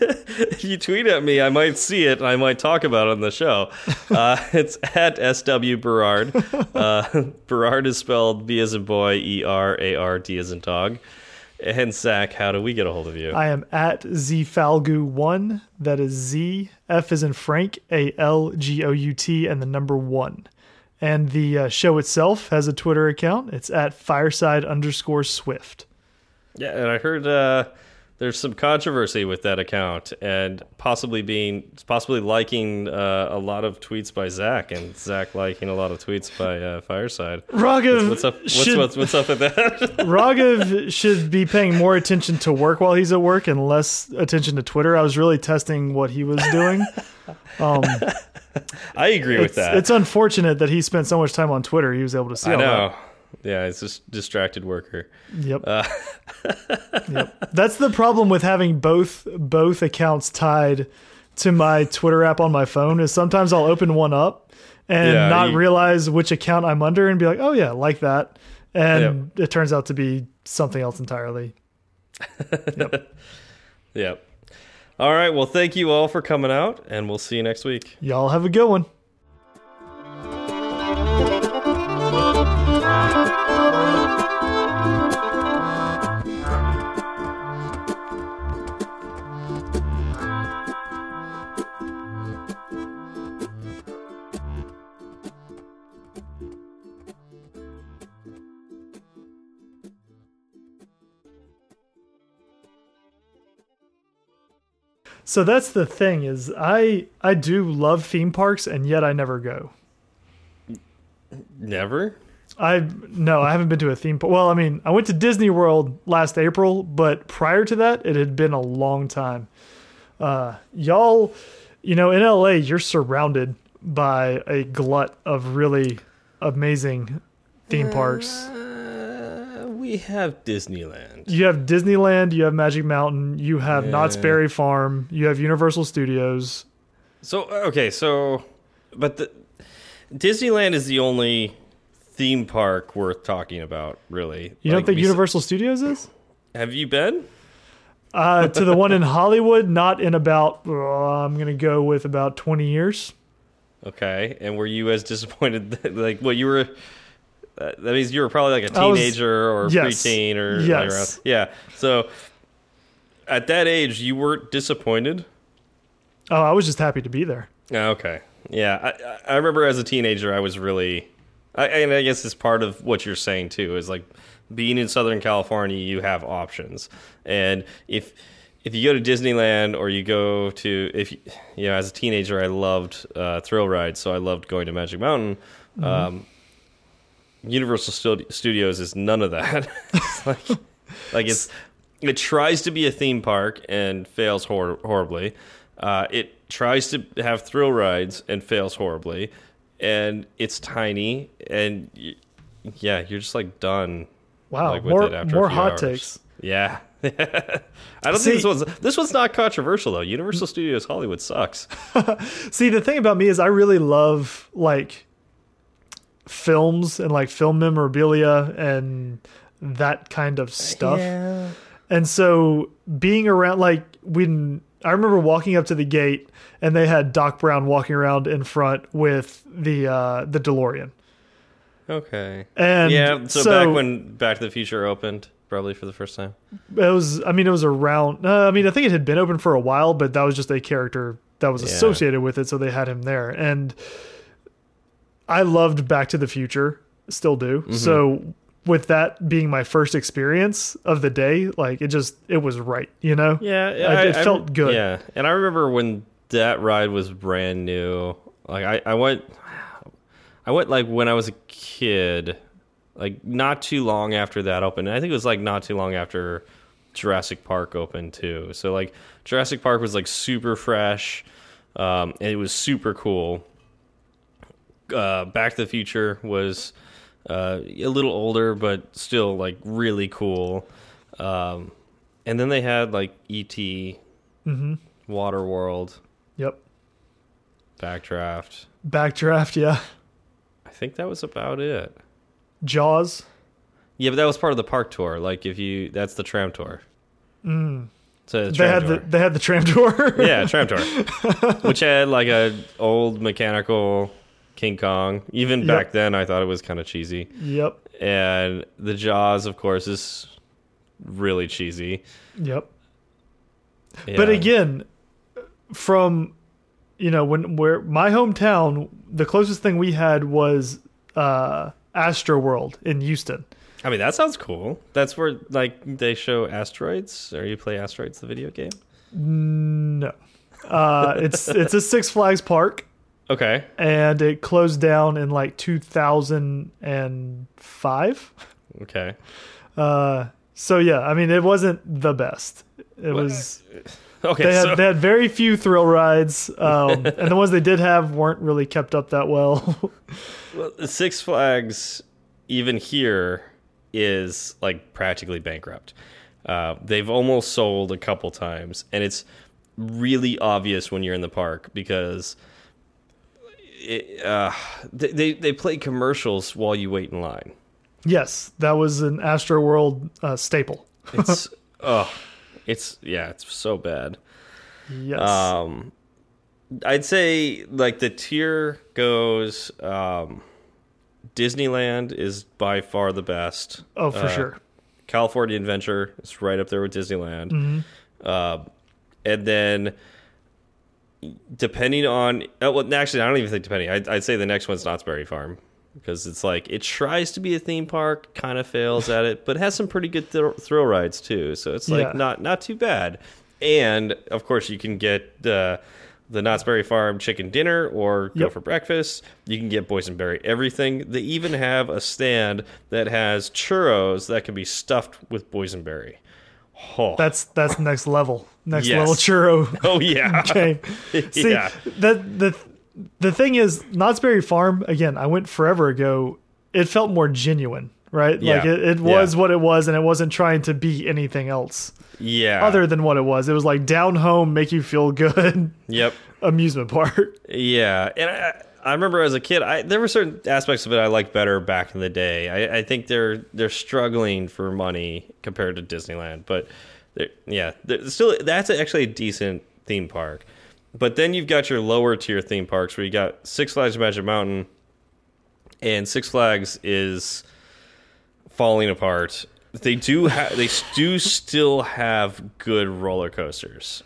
if you tweet at me, I might see it and I might talk about it on the show. Uh, it's at SW Berard. Uh, Berard is spelled B as in boy, E R A R D as in dog. And Zach, how do we get a hold of you? I am at zfalgout1. That is Z F is in Frank A L G O U T and the number one. And the uh, show itself has a Twitter account. It's at fireside underscore swift. Yeah, and I heard uh, there's some controversy with that account, and possibly being possibly liking uh, a lot of tweets by Zach, and Zach liking a lot of tweets by uh, Fireside. Raghav What's up? What's, should, what's, what's up with that? Raghav should be paying more attention to work while he's at work and less attention to Twitter. I was really testing what he was doing. Um, I agree with that. it's unfortunate that he spent so much time on Twitter. He was able to see I all that. Yeah, it's just distracted worker. Yep. Uh, yep. That's the problem with having both both accounts tied to my Twitter app on my phone is sometimes I'll open one up and Yeah, not you- realize which account I'm under and be like, "Oh yeah, like that." And it turns out to be something else entirely. Yep. Yep. All right. Well, thank you all for coming out, and we'll see you next week. Y'all have a good one. So that's the thing is I I do love theme parks and yet I never go. Never. I no, I haven't been to a theme park. Well, I mean, I went to Disney World last April, but prior to that, it had been a long time. Uh, y'all, you know, in LA, you're surrounded by a glut of really amazing theme parks. Uh, we have Disneyland. You have Disneyland, you have Magic Mountain, you have Knott's Berry Farm, you have Universal Studios. So okay, so but the Disneyland is the only theme park worth talking about, really. You don't Like, think we s- Universal Studios is? Have you been? Uh, to the one in Hollywood, not in about, uh, I'm going to go with about 20 years. Okay, and were you as disappointed? That, like, well, you were. Uh, that means you were probably like a I was- teenager or yes. preteen or Yes. yeah. So at that age, you weren't disappointed. Oh, I was just happy to be there. Oh, Okay. Yeah, I, I- remember as a teenager, I was really, I, and I guess it's part of what you're saying too. Is like being in Southern California, you have options, and if if you go to Disneyland or you go to if you you know as a teenager, I loved uh, thrill rides, so I loved going to Magic Mountain. Um, Universal Studios is none of that. like, like it's it tries to be a theme park and fails hor- horribly. Uh, it tries to have thrill rides and fails horribly, and it's tiny and y- yeah, you're just like done. Wow, like, with more it after more hot hours. takes. Yeah. I don't See- think this one's this one's not controversial though. Universal Studios Hollywood sucks. See, the thing about me is I really love like films and like film memorabilia and that kind of stuff. And so being around like when I remember walking up to the gate and they had Doc Brown walking around in front with the uh the DeLorean. Okay. And yeah. So, back when Back to the Future opened, probably for the first time. it was I mean it was around uh, I mean I think it had been open for a while but that was just a character that was Yeah. associated with it so they had him there and I loved Back to the Future still do Mm-hmm. so with that being my first experience of the day like it just it was right you know Yeah, I- it felt good. Yeah, and I remember when that ride was brand new. Like I, I went, I went like when I was a kid, like not too long after that opened. I think it was like not too long after Jurassic Park opened too. So like Jurassic Park was like super fresh, um, and it was super cool. Uh, Back to the Future was uh, a little older, but still like really cool. Um, and then they had like E.T., Mm-hmm. Waterworld, Yep. Backdraft. Backdraft, yeah. I think that was about it. Jaws. Yeah, but that was part of the park tour. Like if you, that's the tram tour. Mm. So the They had tour. the they had the tram tour. yeah, tram tour, which had like a old mechanical King Kong. Even Yep. back then, I thought it was kind of cheesy. Yep. And the Jaws, of course, is really cheesy. Yep. But again, from you know when where my hometown, the closest thing we had was uh Astro World in Houston. I mean, that sounds cool. That's where like they show asteroids, or you play asteroids, the video game. No. Uh it's it's a Six Flags park Okay. and it closed down in like 2005. Okay. Uh so yeah, I mean it wasn't the best. It was Okay. they had so they had very few thrill rides um and the ones they did have weren't really kept up that well. well, Six Flags, even here, is like practically bankrupt. Uh, they've almost sold a couple times, and it's really obvious when you're in the park because it, uh, they they play commercials while you wait in line. Yes, that was an Astro World uh, staple. It's oh, it's yeah, it's so bad. Yes. Um, I'd say like the tier goes. Um, Disneyland is by far the best. oh, for uh, sure. California Adventure is right up there with Disneyland. Mm-hmm. Uh, and then depending on oh, well, actually, I don't even think depending. I'd, I'd say the next one's Knott's Berry Farm because it's like it tries to be a theme park, kind of fails at it, but has some pretty good thrill thrill rides too. So it's like Yeah. not not too bad. And of course, you can get uh, the Knott's Berry Farm chicken dinner or go Yep. for breakfast. You can get boysenberry everything. They even have a stand that has churros that can be stuffed with boysenberry. Oh, That's that's next level. Next Yes. level churro oh yeah. game. See, Yeah. that the the thing is, Knott's Berry Farm. Again, I went forever ago. It felt more genuine, right? Like Yeah. it, it Yeah. was what it was, and it wasn't trying to be anything else Yeah. other than what it was. It was like down home, make you feel good Yep. amusement park. Yeah, and I, I remember as a kid, I there were certain aspects of it I liked better back in the day. I, I think they're they're struggling for money compared to Disneyland, but they're, yeah, still that's actually a decent theme park. But then you've got your lower tier theme parks where you got Six Flags Magic Mountain, and Six Flags is falling apart. They do they do still have good roller coasters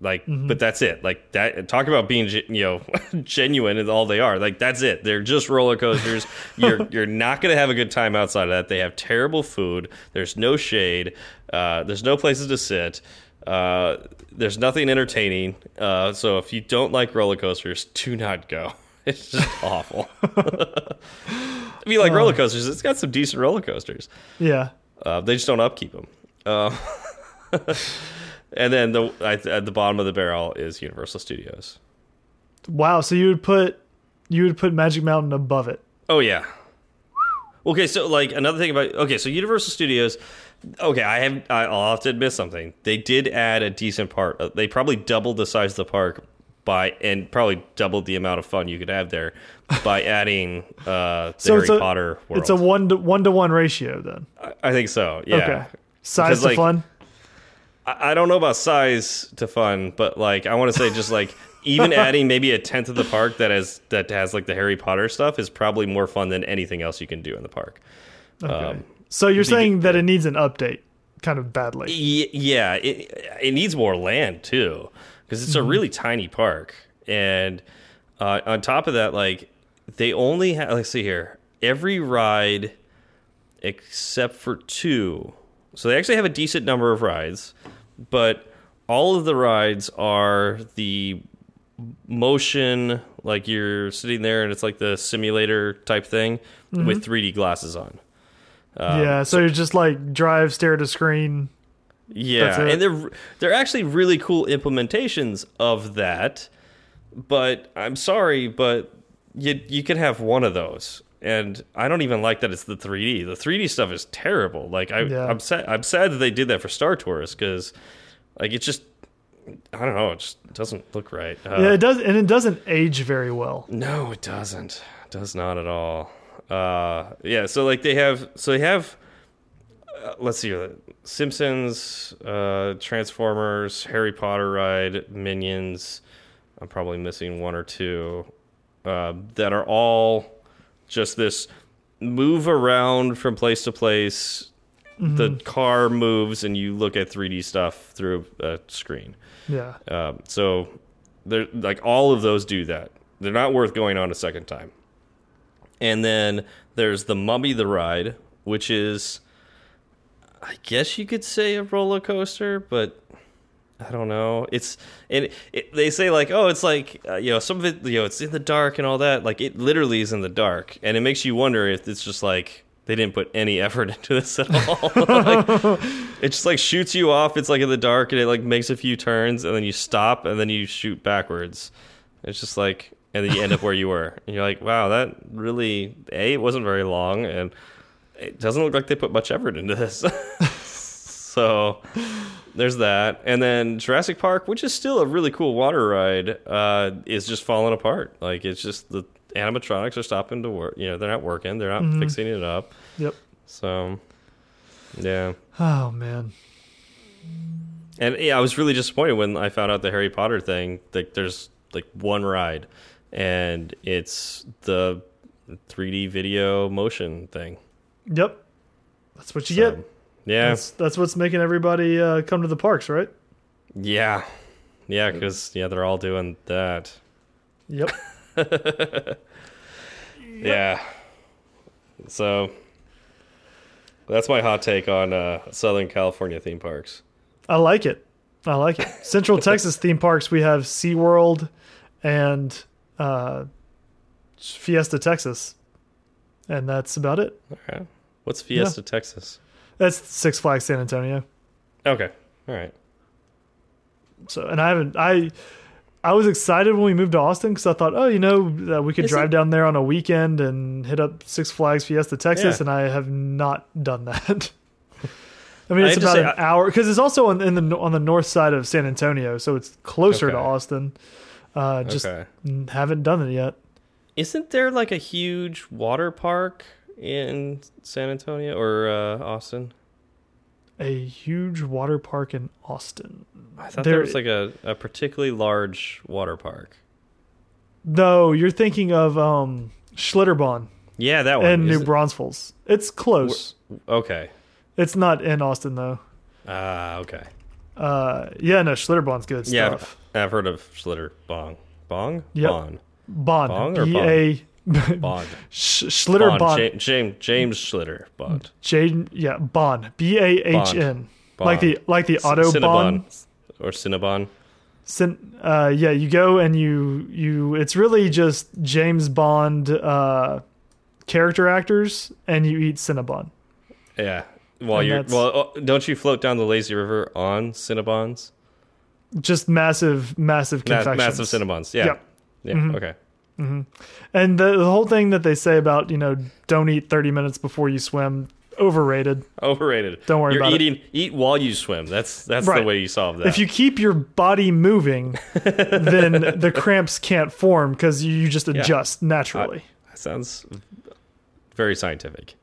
like but that's it. Like that talk about being you know genuine is all they are. Like that's it. They're just roller coasters. You're you're not going to have a good time outside of that. They have terrible food. There's no shade. Uh, there's no places to sit. Uh, there's nothing entertaining. Uh, so if you don't like roller coasters do not go. It's just awful. If you like roller coasters it's got some decent roller coasters. Yeah. uh, they just don't upkeep them. Uh, and then the at, at the bottom of the barrel is Universal Studios. Wow. So you would put you would put Magic Mountain above it. Oh yeah. Okay, so like another thing about okay, so Universal Studios. Okay, I have I'll have to admit something. They did add a decent part. Uh, They probably doubled the size of the park by and probably doubled the amount of fun you could have there by adding uh, the So Harry it's a Potter world. it's a one to one to one ratio then. I- I think so. Yeah. Okay. Size Because, to like, fun. I I don't know about size to fun, but like I want to say just like even adding maybe a tenth of the park that has that has like the Harry Potter stuff is probably more fun than anything else you can do in the park. Okay. Um, so you're saying that it needs an update, kind of badly. yeah, it it needs more land too because it's a really tiny park, and uh, on top of that, like they only have. Let's see here, every ride except for two. So they actually have a decent number of rides, but all of the rides are the motion, like you're sitting there and it's like the simulator type thing with 3D glasses on. Um, yeah, so you just like drive, stare at a screen. Yeah, and they're they're actually really cool implementations of that. But I'm sorry, but you you can have one of those, and I don't even like that it's the 3D. The 3D stuff is terrible. Like I, Yeah. I'm sad. I'm sad that they did that for Star Tours because, like, it just I don't know. It just doesn't look right. Uh, yeah, it does, and it doesn't age very well. no, it doesn't. It does not at all. Uh, yeah, so like they have, so they have. Uh, let's see, uh, Simpsons, uh, Transformers, Harry Potter ride, Minions. I'm probably missing one or two uh, that are all just this move around from place to place. The car moves, and you look at 3D stuff through a screen. Yeah, Um, so they're like all of those do that. They're not worth going on a second time. And then there's the Mummy the Ride, which is I guess you could say a roller coaster, but I don't know. It's and it, they say like, oh, it's like uh, you know, some of it, you know, it's in the dark and all that. Like it literally is in the dark, and it makes you wonder if it's just like they didn't put any effort into this at all. like, it just like shoots you off. It's like in the dark, and it like makes a few turns, and then you stop, and then you shoot backwards. It's just like, and then you end up where you were, and you're like, wow, that really a it wasn't very long, and it doesn't look like they put much effort into this. so there's that, and then Jurassic Park, which is still a really cool water ride, uh, is just falling apart. Like it's just the animatronics are stopping to work. You know, they're not working. They're not fixing it up. yep. So yeah. Oh man, And yeah, I was really disappointed when I found out the Harry Potter thing. Like, there's like one ride, and it's the 3D video motion thing. yep. That's what you So, get. Yeah, That's that's what's making everybody uh, come to the parks, right? yeah, yeah. Because yeah, they're all doing that. Yep. Yeah. So that's my hot take on uh, Southern California theme parks. I like it. I like it. Central Texas theme parks, we have SeaWorld and uh, Fiesta Texas. And that's about it. Okay. What's Fiesta, Texas? That's Six Flags San Antonio. Okay. All right. So, and I haven't, I, I was excited when we moved to Austin because I thought, oh, you know, that we could Is drive it- down there on a weekend and hit up Six Flags Fiesta Texas, Yeah. and I have not done that. I mean, it's have to about say, an I- hour because it's also on, in the on the north side of San Antonio, so it's closer to Austin. Uh, just okay. haven't done it yet. Isn't there like a huge water park in San Antonio or uh, Austin? A huge water park in Austin. I thought There- there was like a, a particularly large water park. No, you're thinking of um, Schlitterbahn Yeah, that one. and New it- Braunfels. It's close. Okay. It's not in Austin though. Ah, okay. Uh, yeah, no, Schlitterbahn's good Yeah, stuff. I've, I've heard of Schlitter Bong. Bong? Yep. Bon. Bond. Bong or B A Bond. Sch- Schlitter Bond. Bond. Ja- James, James Schlitter. Bond. J yeah, Bond. B A H N. Like the like the auto Cinnabon. bond. Or Cinnabon. Sin, uh, yeah, you go and you you. It's really just James Bond uh, character actors, and you eat Cinnabon. Yeah. While And you're well, oh, don't you float down the lazy river on Cinnabons? Just massive, massive Ma- confections. massive Cinnabons. Yeah. Yep. Yeah. Mhm. Okay. And the, the whole thing that they say about you know don't eat thirty minutes before you swim, overrated. Overrated. Don't worry You're about it. eating, Eat while you swim. That's that's Right. the way you solve that. If you keep your body moving, then the cramps can't form because you, you just adjust naturally. that sounds very scientific.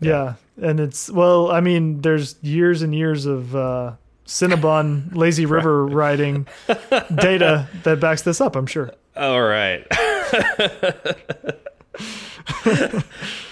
yeah. and it's well, I mean, there's years and years of uh, Cinnabon lazy river riding data that backs this up. I'm sure. All right.